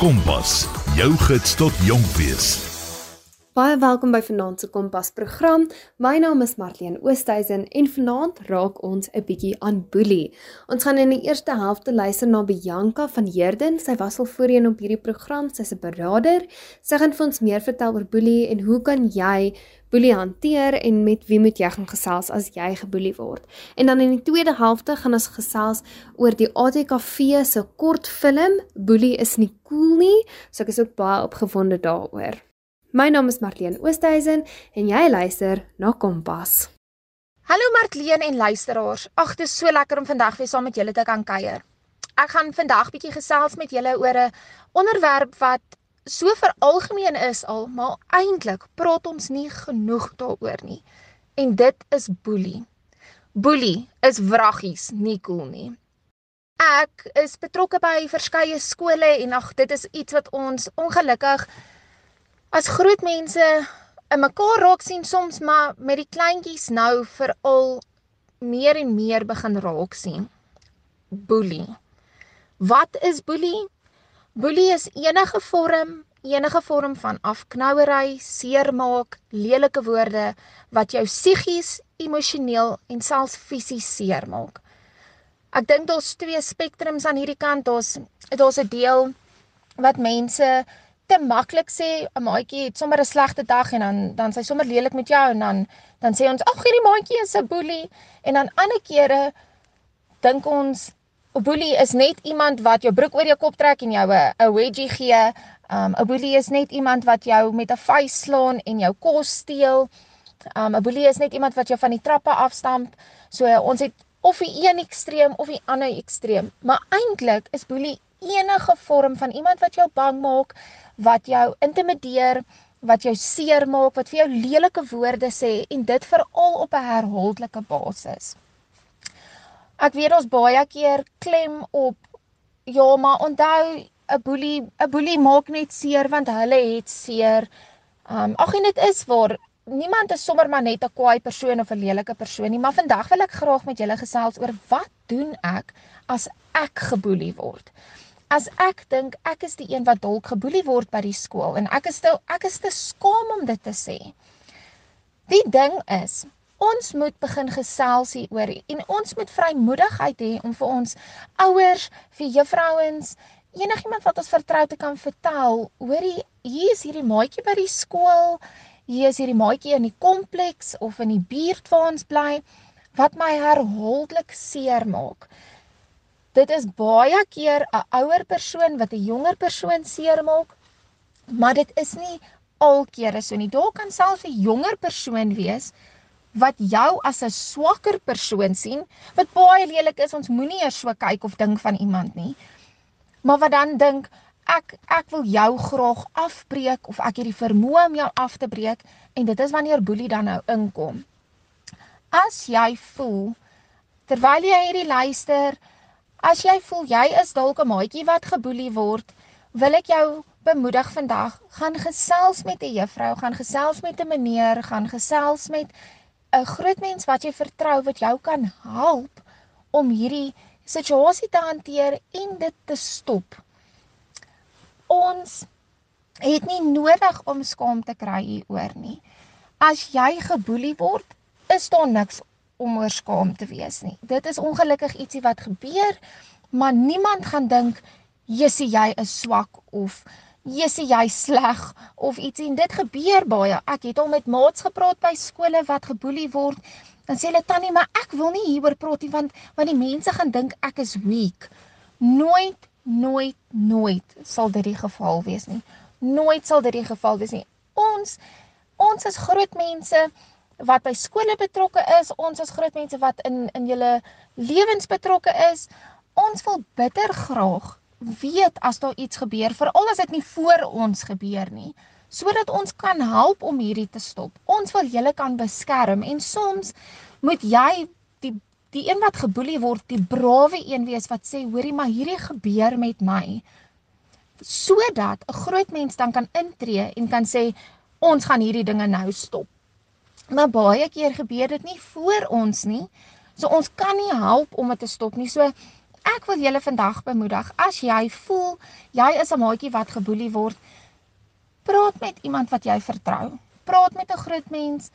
Kompas, jou gids tot jonk wees. Baie welkom by Vanaand se Kompas program. My naam is Marlene Oosthuizen en vanaand raak ons 'n bietjie aan boelie. Ons gaan in die eerste helfte luister na Bianca van Heerden. Sy was al voorheen op hierdie program. Sy's 'n beraader. Sy gaan vir ons meer vertel oor boelie en hoe kan jy boelie hanteer en met wie moet jy gaan gesels as jy geboelie word. En dan in die tweede helfte gaan ons gesels oor die ATKV se kortfilm Boelie is nie cool nie. So ek is ook baie opgewonde daaroor. My naam is Marlene Oosthuizen en jy luister na Kompas. Hallo Marlene en luisteraars. Ag, dit is so lekker om vandag weer saam met julle te kan kuier. Ek gaan vandag bietjie gesels met julle oor 'n onderwerp wat so veralgemeen is al, maar eintlik praat ons nie genoeg daaroor nie. En dit is boelie. Boelie is wraggies, nie cool nie. Ek is betrokke by verskeie skole en ag, dit is iets wat ons ongelukkig as groot mense in mekaar raak sien soms maar met die kleintjies nou veral meer en meer begin raak sien. Boelie. Wat is boelie? Boelie is enige vorm, enige vorm van afknouery, seermaak, lelike woorde wat jou psigies, emosioneel en selfs fisies seermaak. Ek dink daar's twee spektrums aan hierdie kant. Daar's daar's 'n deel wat mense te maklik sê 'n maatjie het sommer 'n slegte dag en dan dan sy sommer lelik met jou en dan dan sê ons ag hierdie maatjie is 'n boelie en dan ander kere dink ons 'n boelie is net iemand wat jou broek oor jou kop trek en jou 'n 'n wedgie gee. Um 'n boelie is net iemand wat jou met 'n vuis slaan en jou kos steel. Um 'n boelie is net iemand wat jou van die trappe afstamp. So ons het of die een ekstreem of die ander ekstreem. Maar eintlik is boelie enige vorm van iemand wat jou bang maak, wat jou intimideer, wat jou seermaak, wat vir jou lelike woorde sê en dit veral op 'n herhaaldelike basis. Ek weet ons baie keer klem op ja, maar onthou 'n boelie, 'n boelie maak net seer want hulle het seer. Um ag en dit is waar niemand is sommer maar net 'n kwaai persoon of 'n lelike persoon nie, maar vandag wil ek graag met julle gesels oor wat doen ek as ek geboelie word? As ek dink ek is die een wat dalk geboelie word by die skool en ek is te ek is te skaam om dit te sê. Die ding is, ons moet begin gesels hieroor en ons moet vrymoedigheid hê om vir ons ouers, vir juffrouens, enigiemand wat ons vertrou te kan vertel, hoorie, hier is hierdie maatjie by die skool, hier is hierdie maatjie in die kompleks of in die buurt waar ons bly wat my herhaaldelik seermaak dit is baie keer 'n ouer persoon wat 'n jonger persoon seermaak, maar dit is nie alkere so nie. Daar kan selfs 'n jonger persoon wees wat jou as 'n swakker persoon sien, wat baie lelik is. Ons moenie eers so kyk of dink van iemand nie. Maar wat dan dink ek ek wil jou graag afbreek of ek het die vermoë om jou af te breek en dit is wanneer boelie dan nou inkom. As jy voel terwyl jy hierdie luister, As jy voel jy is dalk 'n maatjie wat geboelie word, wil ek jou bemoedig vandag, gaan gesels met 'n juffrou, gaan gesels met 'n meneer, gaan gesels met 'n groot mens wat jy vertrou wat jou kan help om hierdie situasie te hanteer en dit te stop. Ons het nie nodig om skaam te kry hieroor nie. As jy geboelie word, is daar niks om oor skaam te wees nie. Dit is ongelukkig ietsie wat gebeur, maar niemand gaan dink Jessie jy is swak of Jessie jy sleg of ietsie en dit gebeur baie. Ek het al met maats gepraat by skole wat geboelie word. Dan sê hulle tannie, maar ek wil nie hieroor praat nie want want die mense gaan dink ek is weak. Nooit nooit nooit sal dit die geval wees nie. Nooit sal dit die geval wees nie. Ons ons is groot mense wat by skole betrokke is, ons as groot mense wat in in julle lewens betrokke is, ons wil bitter graag weet as daar iets gebeur, veral as dit nie voor ons gebeur nie, sodat ons kan help om hierdie te stop. Ons wil julle kan beskerm en soms moet jy die die een wat geboelie word, die brawe een wees wat sê, hoorie, maar hierdie gebeur met my sodat 'n groot mens dan kan intree en kan sê ons gaan hierdie dinge nou stop. Maar baie keer gebeur dit nie voor ons nie. So ons kan nie help om dit te stop nie. So ek wil julle vandag bemoedig. As jy voel jy is 'n maatjie wat geboelie word, praat met iemand wat jy vertrou. Praat met 'n groot mens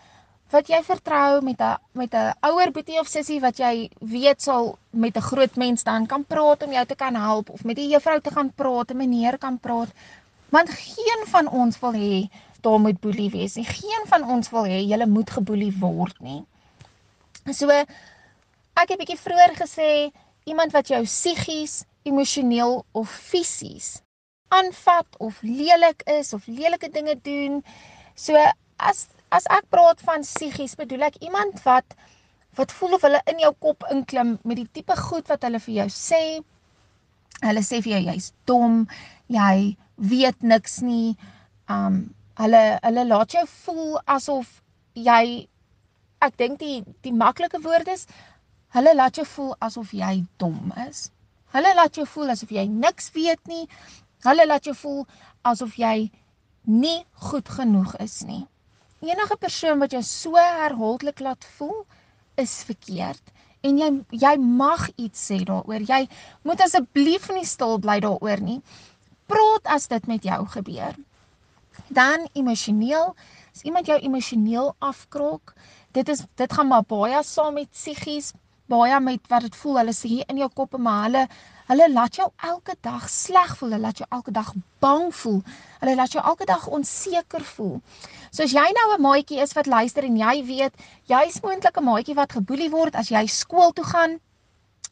wat jy vertrou met 'n met 'n ouer boetie of sussie wat jy weet sal met 'n groot mens dan kan praat om jou te kan help of met 'n juffrou te gaan praat, 'n meneer kan praat. Want geen van ons wil hê daar moet boelie wees nie. Geen van ons wil hê jy moet geboelie word nie. So ek het bietjie vroeër gesê iemand wat jou psigies, emosioneel of fisies aanvat of lelik is of lelike dinge doen. So as as ek praat van psigies, bedoel ek iemand wat wat voel of hulle in jou kop inklim met die tipe goed wat hulle vir jou sê. Hulle sê vir jou jy's dom, jy weet niks nie. Um hulle hulle laat jou voel asof jy ek dink die die maklike woord is hulle laat jou voel asof jy dom is. Hulle laat jou voel asof jy niks weet nie. Hulle laat jou voel asof jy nie goed genoeg is nie enige persoon wat jou so herhaaldelik laat voel is verkeerd en jy jy mag iets sê daaroor. Jy moet asseblief nie stil bly daaroor nie. Praat as dit met jou gebeur. Dan emosioneel, as iemand jou emosioneel afkrok, dit is dit gaan maar baie saam met psigies, baie met wat dit voel. Hulle sê hier in jou kop en maar hulle Hulle laat jou elke dag sleg voel, hulle laat jou elke dag bang voel. Hulle laat jou elke dag onseker voel. So as jy nou 'n maatjie is wat luister en jy weet jy's moontlik 'n maatjie wat geboelie word as jy skool toe gaan,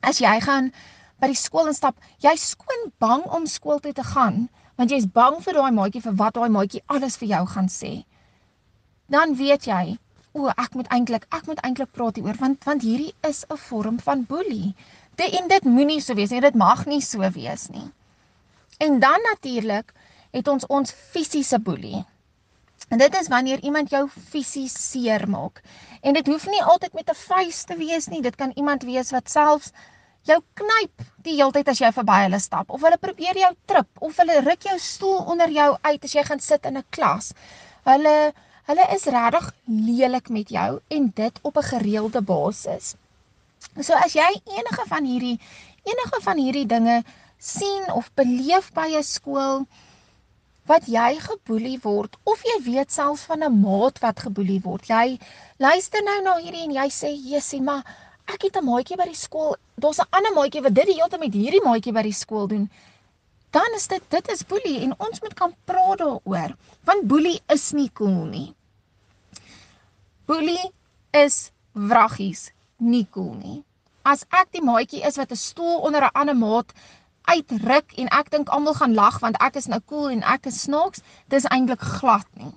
as jy gaan by die skool instap, jy's skoon bang om skool toe te gaan, want jy's bang vir daai maatjie vir wat daai maatjie alles vir jou gaan sê. Dan weet jy, o, ek moet eintlik, ek moet eintlik praat hieroor want want hierdie is 'n vorm van boelie. Dit en dit moenie so wees nie. Dit mag nie so wees nie. En dan natuurlik het ons ons fisiese boelie. En dit is wanneer iemand jou fisies seermaak. En dit hoef nie altyd met 'n vuis te wees nie. Dit kan iemand wees wat selfs jou knyp die hele tyd as jy verby hulle stap of hulle probeer jou trip of hulle ruk jou stoel onder jou uit as jy gaan sit in 'n klas. Hulle hulle is regtig lelik met jou en dit op 'n gereelde basis. So as jy enige van hierdie enige van hierdie dinge sien of beleef by 'n skool wat jy geboelie word of jy weet selfs van 'n maat wat geboelie word. Jy luister nou na hierdie en jy sê, "Jessie, maar ek het 'n maatjie by die skool. Daar's 'n ander maatjie wat dit die hele tyd met hierdie maatjie by die skool doen." Dan is dit dit is boelie en ons moet kan praat daaroor, want boelie is nie cool nie. Boelie is wraggies nie cool nie. As ek die maatjie is wat 'n stoel onder 'n ander maat uitruk en ek dink almal gaan lag want ek is nou cool en ek is snaaks, dis eintlik glad nie.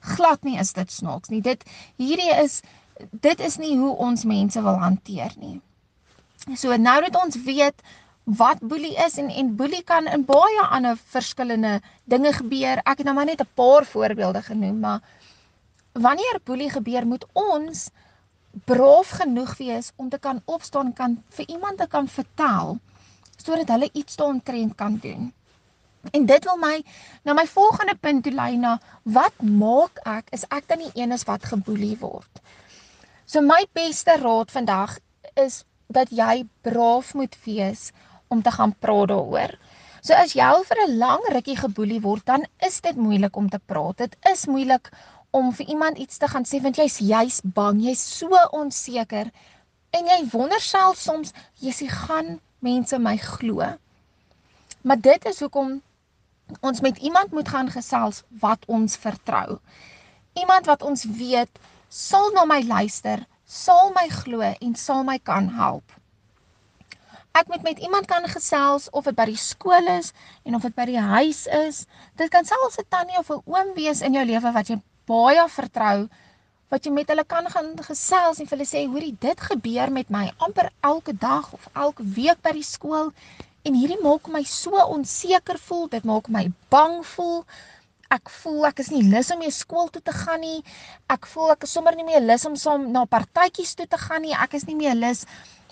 Glad nie is dit snaaks nie. Dit hierdie is dit is nie hoe ons mense wil hanteer nie. So nou dat ons weet wat boelie is en en boelie kan in baie ander verskillende dinge gebeur. Ek het nou maar net 'n paar voorbeelde genoem, maar wanneer boelie gebeur, moet ons braaf genoeg wees om te kan opstaan kan vir iemand te kan vertel sodat hulle iets daaroor kan doen. En dit wil my na my volgende punt toe lei na wat maak ek is ek dan die een is wat geboelie word. So my beste raad vandag is dat jy braaf moet wees om te gaan praat daaroor. So as jy al vir 'n lang rukkie geboelie word, dan is dit moeilik om te praat. Dit is moeilik om vir iemand iets te gaan sê want jy's juis bang, jy's so onseker en jy wonder self soms, Jessie, gaan mense my glo? Maar dit is hoekom ons met iemand moet gaan gesels wat ons vertrou. Iemand wat ons weet sal na my luister, sal my glo en sal my kan help. Ek moet met iemand kan gesels of dit by die skool is en of dit by die huis is. Dit kan selfs 'n tannie of 'n oom wees in jou lewe wat jy baie vertrou wat jy met hulle kan gaan gesels en vir hulle sê hoorie dit gebeur met my amper elke dag of elke week by die skool en hierdie maak my so onseker voel dit maak my bang voel ek voel ek is nie lus om mee skool toe te gaan nie ek voel ek is sommer nie meer lus om saam na partytjies toe te gaan nie ek is nie meer lus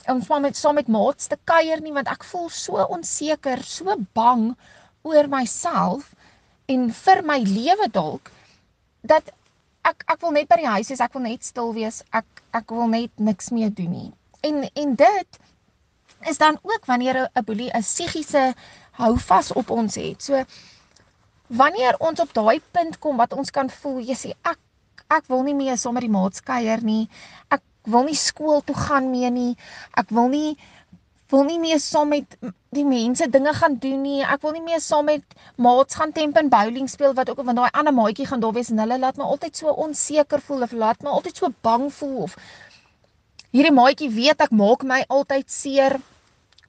om saam met saam met maats te kuier nie want ek voel so onseker so bang oor myself en vir my lewe dalk dat ek ek wil net by die huis wees, ek wil net stil wees. Ek ek wil net niks meer doen nie. En en dit is dan ook wanneer 'n boelie 'n psigiese houvas op ons het. So wanneer ons op daai punt kom wat ons kan voel, jy sê ek ek wil nie meer sommer die maatskeier nie. Ek wil nie skool toe gaan meer nie. Ek wil nie wil nie meer saam met die mense dinge gaan doen nie. Ek wil nie meer saam met maats gaan temp en bowling speel wat ook van daai ander maatjie gaan daar wees en hulle laat my altyd so onseker voel of laat my altyd so bang voel of hierdie maatjie weet ek maak my altyd seer.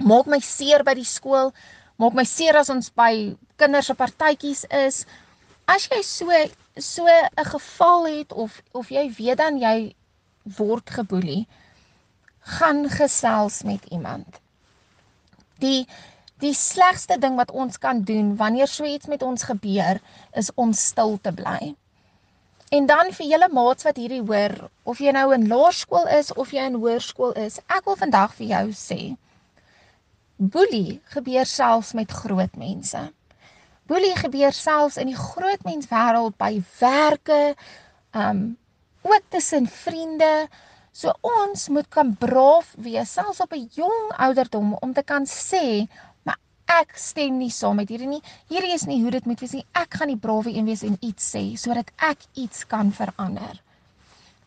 Maak my seer by die skool. Maak my seer as ons by kinders se partytjies is. As jy so so 'n geval het of of jy weet dan jy word geboelie, gaan gesels met iemand. Die die slegste ding wat ons kan doen wanneer so iets met ons gebeur, is om stil te bly. En dan vir julle maats wat hierdie hoor, of jy nou in laerskool is of jy in hoërskool is, ek wil vandag vir jou sê, boelie gebeur selfs met groot mense. Boelie gebeur selfs in die groot mens wêreld by werke, um ook tussen vriende, So ons moet kan braaf wees selfs op 'n jong ouderdom om te kan sê, maar ek stem nie saam met hierdie nie. Hierdie is nie hoe dit moet wees nie. Ek gaan die brawe een wees en iets sê sodat ek iets kan verander.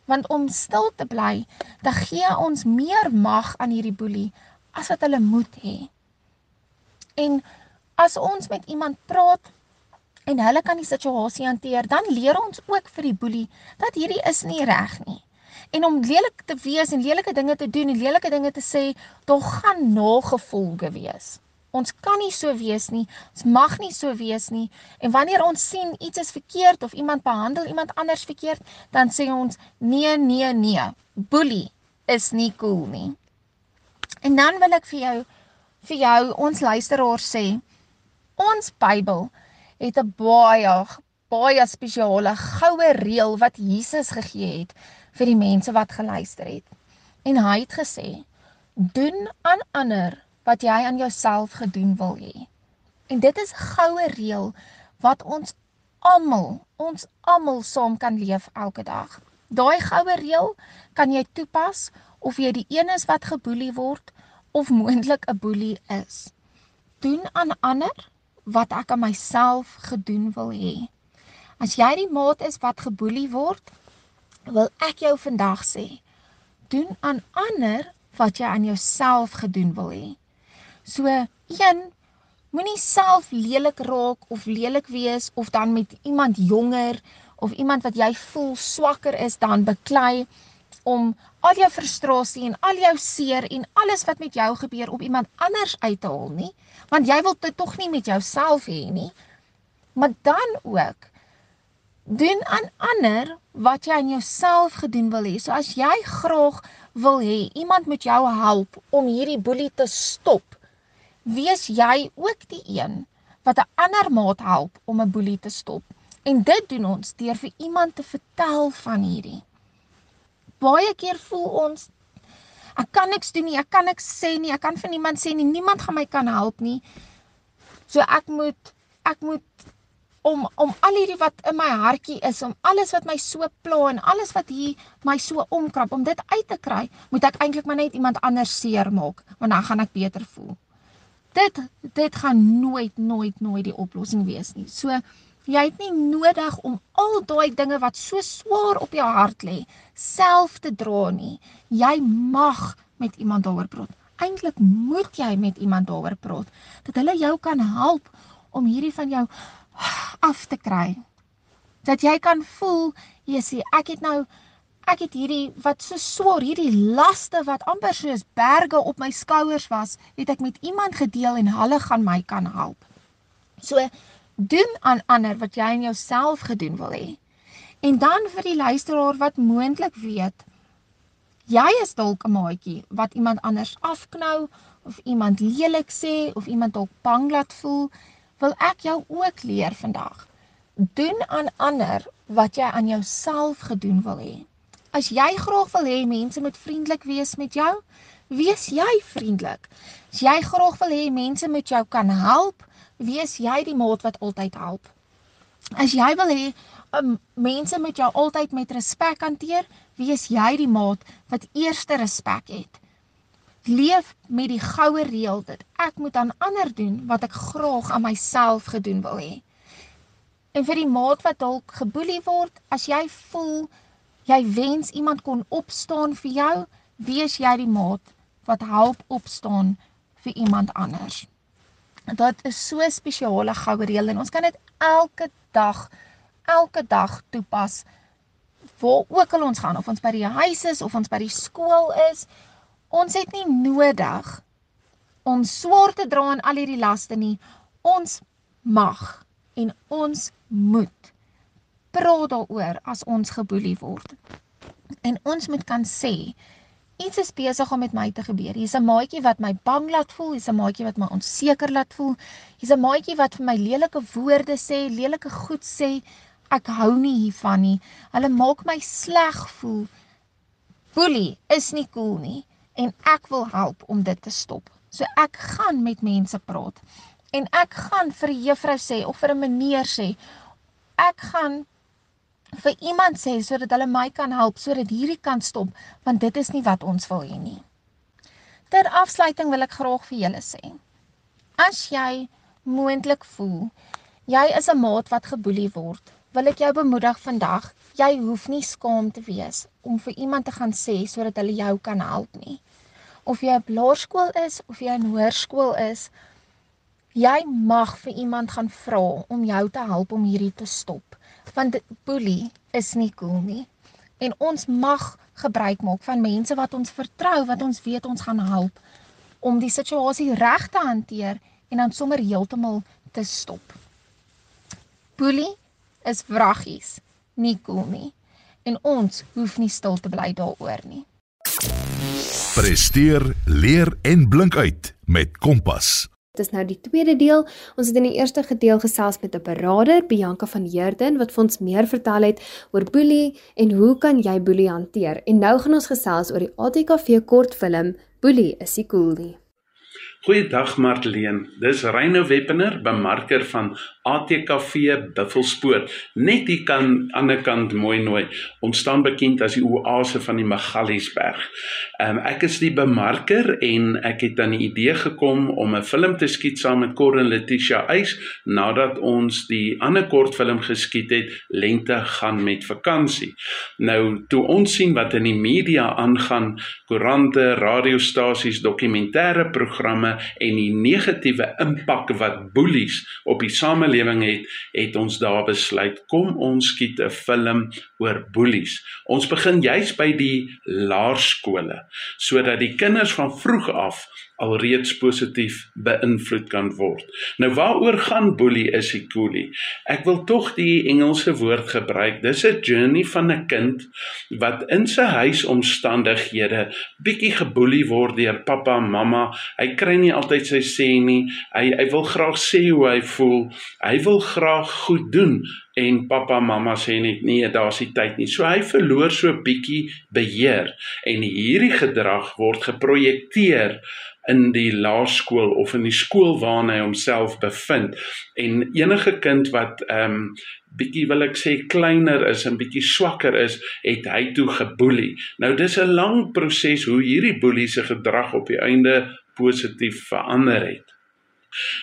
Want om stil te bly, dan gee ons meer mag aan hierdie boelie as wat hulle moet hê. En as ons met iemand praat en hulle kan die situasie hanteer, dan leer ons ook vir die boelie dat hierdie is nie reg nie. En om lelik te wees en lelike dinge te doen en lelike dinge te sê, daar gaan nagevolge wees. Ons kan nie so wees nie. Ons mag nie so wees nie. En wanneer ons sien iets is verkeerd of iemand behandel iemand anders verkeerd, dan sê ons nee, nee, nee. Boelie is nie cool nie. En dan wil ek vir jou vir jou ons luisteraars sê, ons Bybel het 'n baie baie spesiale goue reël wat Jesus gegee het vir die mense wat geluister het. En hy het gesê: "Doen aan ander wat jy aan jouself gedoen wil hê." En dit is 'n goue reël wat ons almal, ons almal saam kan leef elke dag. Daai goue reël kan jy toepas of jy die een is wat geboelie word of moontlik 'n boelie is. Doen aan ander wat ek aan myself gedoen wil hê. As jy die maat is wat geboelie word, wil ek jou vandag sê, doen aan ander wat jy aan jouself gedoen wil hê. So, een, moenie self lelik raak of lelik wees of dan met iemand jonger of iemand wat jy voel swakker is dan beklei om al jou frustrasie en al jou seer en alles wat met jou gebeur op iemand anders uit te haal nie, want jy wil dit tog nie met jouself hê nie. Maar dan ook doen aan ander wat jy aan jouself gedoen wil hê. So as jy graag wil hê iemand moet jou help om hierdie boelie te stop, wees jy ook die een wat 'n ander maat help om 'n boelie te stop. En dit doen ons deur vir iemand te vertel van hierdie. Baie keer voel ons ek kan niks doen nie, ek kan niks sê nie, ek kan vir niemand sê nie, niemand gaan my kan help nie. So ek moet ek moet om om al hierdie wat in my hartjie is, om alles wat my so pla en alles wat hier my so omkrap, om dit uit te kry, moet ek eintlik maar net iemand anders seermaak, want dan gaan ek beter voel. Dit dit gaan nooit nooit nooit die oplossing wees nie. So jy het nie nodig om al daai dinge wat so swaar op jou hart lê, self te dra nie. Jy mag met iemand daaroor praat. Eintlik moet jy met iemand daaroor praat dat hulle jou kan help om hierdie van jou af te kry. Dat jy kan voel, Jesusie, ek het nou ek het hierdie wat so swaar, hierdie laste wat amper soos berge op my skouers was, het ek met iemand gedeel en hulle gaan my kan help. So doen aan ander wat jy in jouself gedoen wil hê. En dan vir die luisteraar wat moontlik weet, jy is dalk 'n maatjie wat iemand anders afknou of iemand lelik sê of iemand dalk bang laat voel wil ek jou ook leer vandag. Doen aan ander wat jy aan jouself gedoen wil hê. As jy graag wil hê mense moet vriendelik wees met jou, wees jy vriendelik. As jy graag wil hê mense moet jou kan help, wees jy die maat wat altyd help. As jy wil hê um, mense moet jou altyd met respek hanteer, wees jy die maat wat eerste respek het. leef met die goue reël dat ek moet aan ander doen wat ek graag aan myself gedoen wil hê. En vir die maat wat dalk geboelie word, as jy voel jy wens iemand kon opstaan vir jou, wees jy die maat wat help opstaan vir iemand anders. Dit is so spesiale goue reël en ons kan dit elke dag elke dag toepas waar ook al ons gaan of ons by die huis is of ons by die skool is. Ons het nie nodig om swaar te dra aan al hierdie laste nie. Ons mag en ons moet praat daaroor as ons geboelie word. En ons moet kan sê iets is besig om met my te gebeur hier's 'n maatjie wat my bang laat voel hier's 'n maatjie wat my onseker laat voel hier's 'n maatjie wat vir my lelike woorde sê lelike goed sê ek hou nie hiervan nie. Hulle maak my sleg voel. Boelie is nie cool nie en ek wil help om dit te stop. So ek gaan met mense praat. En ek gaan vir 'n juffrou sê of vir 'n meneer sê, ek gaan vir iemand sê sodat hulle my kan help sodat hierdie kan stop want dit is nie wat ons wil hê nie. Ter afsluiting wil ek graag vir julle sê. As jy moontlik voel jy is 'n maat wat geboelie word, wil ek jou bemoedig vandag. Jy hoef nie skaam te wees om vir iemand te gaan sê sodat hulle jou kan help nie. Of jy op laerskool is of jy in hoërskool is, jy mag vir iemand gaan vra om jou te help om hierdie te stop. Want boelie is nie cool nie. En ons mag gebruik maak van mense wat ons vertrou, wat ons weet ons gaan help om die situasie reg te hanteer en dan sommer heeltemal te stop. Boelie is wraggies, nie cool nie. En ons hoef nie stil te bly daaroor nie. Presteer, leer en blink uit met Kompas. Dit is nou die tweede deel. Ons het in die eerste gedeel gesels met 'n beraader, Bianca van Heerden, wat vir ons meer vertel het oor boelie en hoe kan jy boelie hanteer? En nou gaan ons gesels oor die ATKV kortfilm Boelie is nie cool nie. Goeiedag Marlene. Dis Reyno Weppener, bemarker van ATKV Buffelspoort. Net hier kan aan die kant mooi nooi. Ons staan bekend as die oase van die Magaliesberg. Um, ek is die bemarker en ek het aan die idee gekom om 'n film te skiet saam met Corin Letitia Eis nadat ons die ander kortfilm geskiet het, Lente gaan met vakansie. Nou toe ons sien wat in die media aangaan, koerante, radiostasies, dokumentêre programme en die negatiewe impak wat boelies op die samelewing het, het ons daar besluit kom ons skiet 'n film oor boelies. Ons begin juis by die laerskole sodat die kinders van vroeg af alreeds positief beïnvloed kan word. Nou waaroor gaan boelie is die coolie? Ek wil tog die Engelse woord gebruik. Dis 'n journey van 'n kind wat in sy huisomstandighede bietjie geboelie word deur pappa en mamma. Hy kry nie altyd sy sê nie. Hy hy wil graag sê hoe hy voel. Hy wil graag goed doen en pappa mamma sê net nee, daar's nie tyd nie. So hy verloor so 'n bietjie beheer en hierdie gedrag word geprojekteer in die laerskool of in die skool waarna hy homself bevind en enige kind wat ehm um, bietjie wil ek sê kleiner is en bietjie swakker is, het hy toe geboelie. Nou dis 'n lang proses hoe hierdie boelie se gedrag op die einde positief verander het.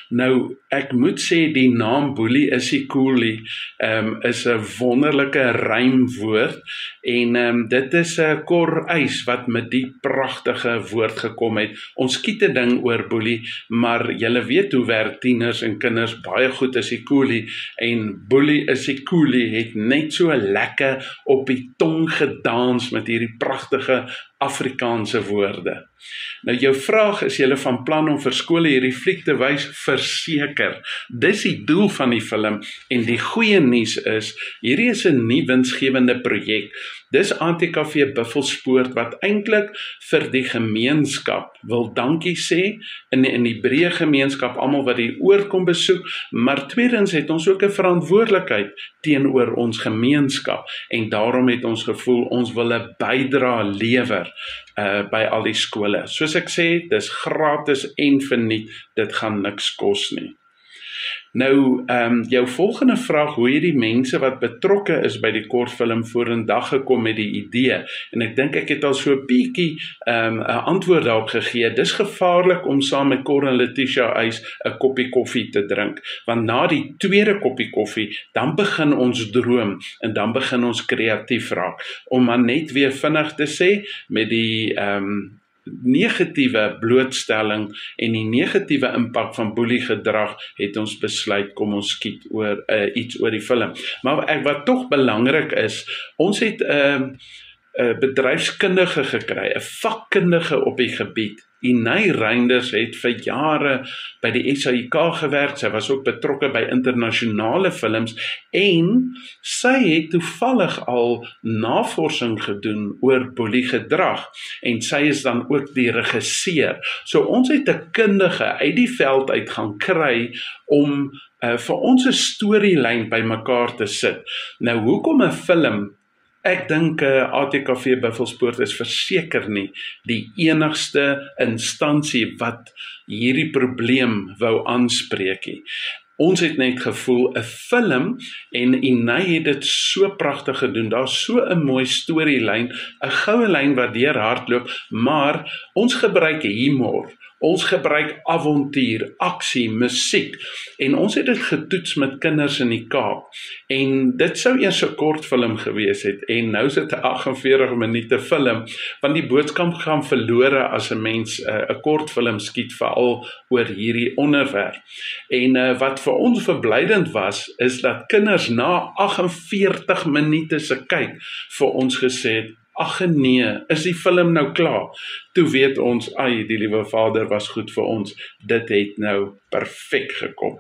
Nou ek moet sê die naam boelie is die coolie ehm um, is 'n wonderlike rymwoord en ehm um, dit is 'n kor eis wat met die pragtige woord gekom het. Ons skiet 'n ding oor boelie, maar julle weet hoe werk tieners en kinders. Baie goed as die coolie en boelie is die coolie. Het net so lekker op die tong gedans met hierdie pragtige Afrikaanse woorde. Nou jou vraag is jy van plan om vir skole hierdie fliek te wys verseker. Dis die doel van die film en die goeie nuus is hierdie is 'n nuwe winsgewende projek Dis ATKV Buffelspoort wat eintlik vir die gemeenskap wil dankie sê in in die breë gemeenskap almal wat hier oorkom besoek, maar tweedens het ons ook 'n verantwoordelikheid teenoor ons gemeenskap en daarom het ons gevoel ons wil 'n bydrae lewer uh by al die skole. Soos ek sê, dis gratis en verniet. Dit gaan niks kos nie. Nou, ehm um, jou volgende vraag, hoe het die mense wat betrokke is by die kortfilm vorendag gekom met die idee? En ek dink ek het al so 'n bietjie ehm um, 'n antwoord daarop gegee. Dis gevaarlik om saam met Cor en Letitia Eis 'n koppie koffie te drink, want na die tweede koppie koffie, dan begin ons droom en dan begin ons kreatief raak. Om maar net weer vinnig te sê met die ehm um, negatiewe blootstelling en die negatiewe impak van boelie gedrag het ons besluit kom ons skiet oor uh, iets oor die film. Maar ek wat tog belangrik is, ons het 'n uh, 'n uh, bedryfskundige gekry, 'n vakkundige op die gebied Inay Reinders het vir jare by die SAIK gewerk. Sy was ook betrokke by internasionale films en sy het toevallig al navorsing gedoen oor boeliegedrag en sy is dan ook die regisseur. So ons het 'n kundige uit die veld uit gaan kry om uh, vir ons 'n storielyn bymekaar te sit. Nou hoekom 'n film Ek dink uh, eh, ATKV Buffelspoort is verseker nie die enigste instansie wat hierdie probleem wou aanspreek nie. Ons het net gevoel 'n film en Inay het dit so pragtig gedoen. Daar's so 'n mooi storielyn, 'n goue lyn wat deur hardloop, maar ons gebruik humor. Ons gebruik avontuur, aksie, musiek en ons het dit getoets met kinders in die Kaap. En dit sou eers 'n kort film gewees het en nou is dit 'n 48 minute film want die boodskap gaan verlore as 'n mens eh, 'n uh, kort film skiet veral oor hierdie onderwerp. En uh, wat vir ons verblydend was is dat kinders na 48 minute se kyk vir ons gesê het Ag nee, is die film nou klaar? Toe weet ons, ai, die liewe Vader was goed vir ons. Dit het nou perfek gekom.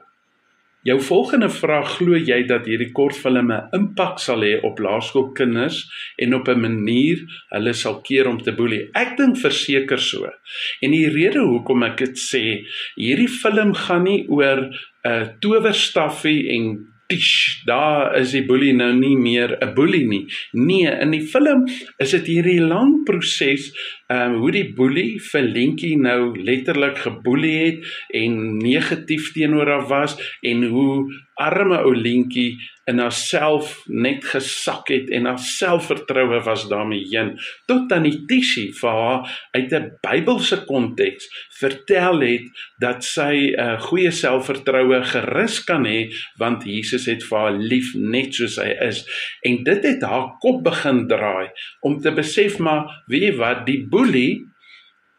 Jou volgende vraag, glo jy dat hierdie kortfilm 'n impak sal hê op laerskoolkinders en op 'n manier hulle sal keer om te boelie? Ek dink verseker so. En die rede hoekom ek dit sê, hierdie film gaan nie oor 'n uh, towerstaffie en tish, daar is die boelie nou nie meer 'n boelie nie. Nee, in die film is dit hierdie lang proses ehm um, hoe die boelie vir Lentjie nou letterlik geboelie het en negatief teenoor haar was en hoe arme ou Lentjie in haarself net gesak het en haar selfvertroue was daarmee heen tot dan die Tisie vir haar uit 'n Bybelse konteks vertel het dat sy 'n uh, goeie selfvertroue gerus kan hê want Jesus het vir haar lief net soos hy is. En dit het haar kop begin draai om te besef maar weet jy wat? Die boelie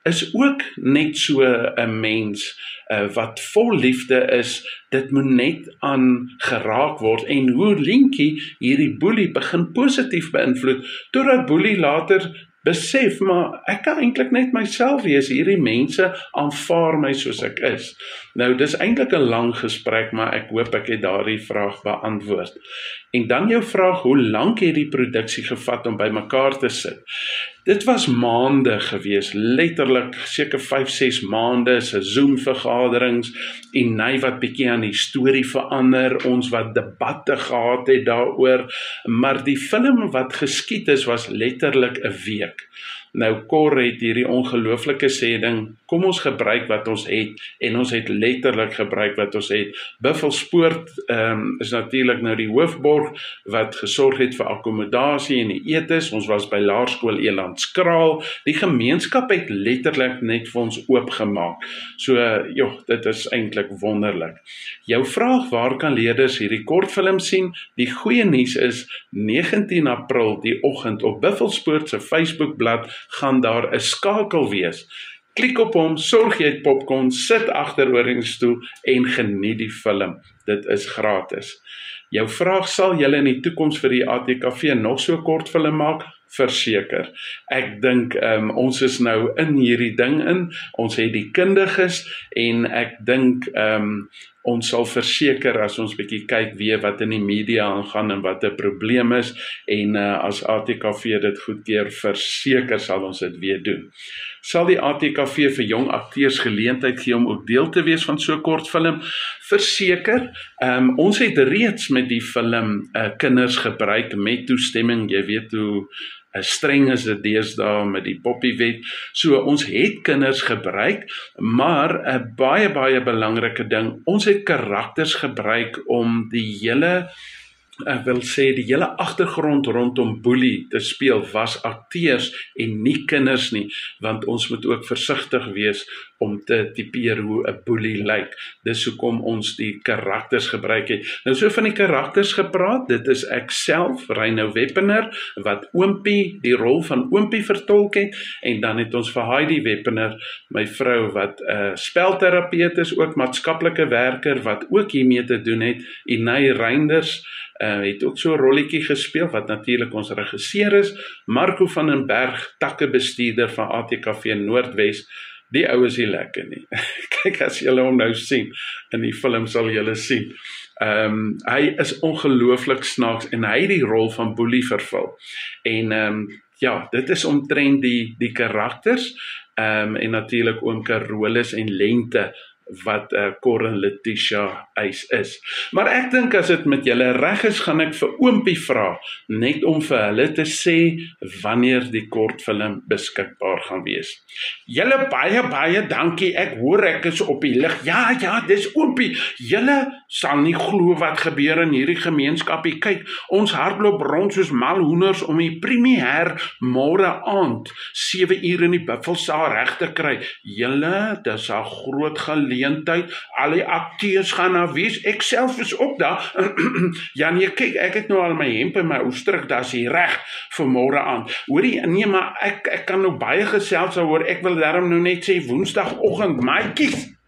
is ook net so 'n mens uh, wat vol liefde is. Dit moet net aan geraak word en hoe Lentjie hierdie boelie begin positief beïnvloed totdat boelie later besef maar ek kan eintlik net myself wees. Hierdie mense aanvaar my soos ek is. Nou dis eintlik 'n lang gesprek maar ek hoop ek het daardie vraag beantwoord. En dan jou vraag hoe lank het die produksie gevat om bymekaar te sit dit was maande gewees letterlik seker 5 6 maande se Zoom vergaderings en ny wat bietjie aan die storie verander ons wat debatte gehad het daaroor maar die film wat geskied is was letterlik 'n week. Nou Kor het hierdie ongelooflike sê ding, kom ons gebruik wat ons het en ons het letterlik gebruik wat ons het. Buffelspoort ehm um, is natuurlik nou die hoofborg wat gesorg het vir akkommodasie en die etes. Ons was by Laerskool Elandskraal. Die gemeenskap het letterlik net vir ons oopgemaak. So joh, dit is eintlik wonderlik. Jou vraag waar kan leerders hierdie kortfilm sien? Die goeie nuus is 19 April die oggend op Buffelspoort se Facebookblad gaan daar 'n skakel wees. Klik op hom, sorg jy het popcorn, sit agteroor in die stoel en geniet die film. Dit is gratis. Jou vraag sal julle in die toekoms vir die ATKV nog so kort film maak? Verseker. Ek dink um, ons is nou in hierdie ding in. Ons het die kundiges en ek dink um, ons sal verseker as ons bietjie kyk weer wat in die media aangaan en wat 'n probleem is en uh, as ATKV dit goedkeur verseker sal ons dit weer doen. Sal die ATKV vir jong akteurs geleentheid gee om ook deel te wees van so 'n kort Verseker. Um, ons het reeds met die film uh, kinders gebruik met toestemming. Jy weet hoe 'n streng is dit deesdae met die poppiewet. So ons het kinders gebruik, maar 'n baie baie belangrike ding, ons het karakters gebruik om die hele ek wil sê die hele agtergrond rondom Boelie te speel was akteurs en nie kinders nie want ons moet ook versigtig wees om te tipeer hoe 'n boelie lyk. Dis hoekom ons die karakters gebruik het. Nou so van die karakters gepraat, dit is ek self, Reynou Weppener, wat Oompie die rol van Oompie vertolk het en dan het ons vir Heidi Weppener, my vrou wat 'n uh, spelterapeut is, ook maatskaplike werker wat ook hiermee te doen het, Inay Reinders uh, het ook so 'n rolletjie gespeel wat natuurlik ons regisseur is, Marco van den Berg, takkebestuurder van ATKV Noordwes Die ou is nie lekker nie. Kyk as jy hom nou sien in die film sal jy hulle sien. Ehm um, hy is ongelooflik snaaks en hy het die rol van Boelie vervul. En ehm um, ja, dit is omtrent die die karakters ehm um, en natuurlik oom Carolus en Lente wat 'n uh, Corin Letitia eis is. Maar ek dink as dit met julle reg is, gaan ek vir Oompie vra net om vir hulle te sê wanneer die kortfilm beskikbaar gaan wees. Julle baie baie dankie. Ek hoor ek is op die lig. Ja, ja, dis Oompie. Julle sal nie glo wat gebeur in hierdie gemeenskapie. Kyk, ons hardloop rond soos mal hoenders om die premier môre aand 7 uur in die Buffelssaal reg te kry. Julle, dis 'n groot geleentheid. Al die akteurs gaan na wies. Ek self is ook daar. ja nee, kyk, ek het nou al my hemp en my oestrik, daar's hier reg vir môre aan. Hoorie, nee, maar ek ek kan nou baie gesels oor. Ek wil darm nou net sê Woensdagoggend, maatjies.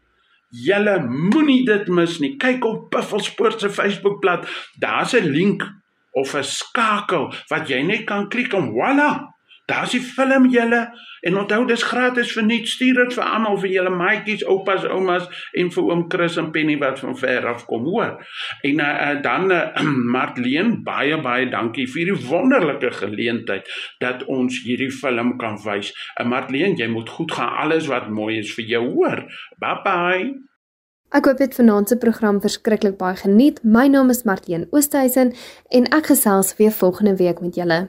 Julle moenie dit mis nie. Kyk op Buffelspoort se Facebookblad. Daar's 'n link of 'n skakel wat jy net kan klik om voilà Daar's die film julle en onthou dis gratis vir net stuur dit vir almal vir julle maatjies, oupas, oumas en vir oom Chris en Penny wat van ver af kom, hoor. En uh, dan uh, Martleen, baie baie dankie vir die wonderlike geleentheid dat ons hierdie film kan wys. Uh, Martleen, jy moet goed gaan alles wat mooi is vir jou, hoor. Bye bye. Ek hoop dit vanaand se program verskriklik baie geniet. My naam is Martien Oosthuizen en ek gesels weer volgende week met julle.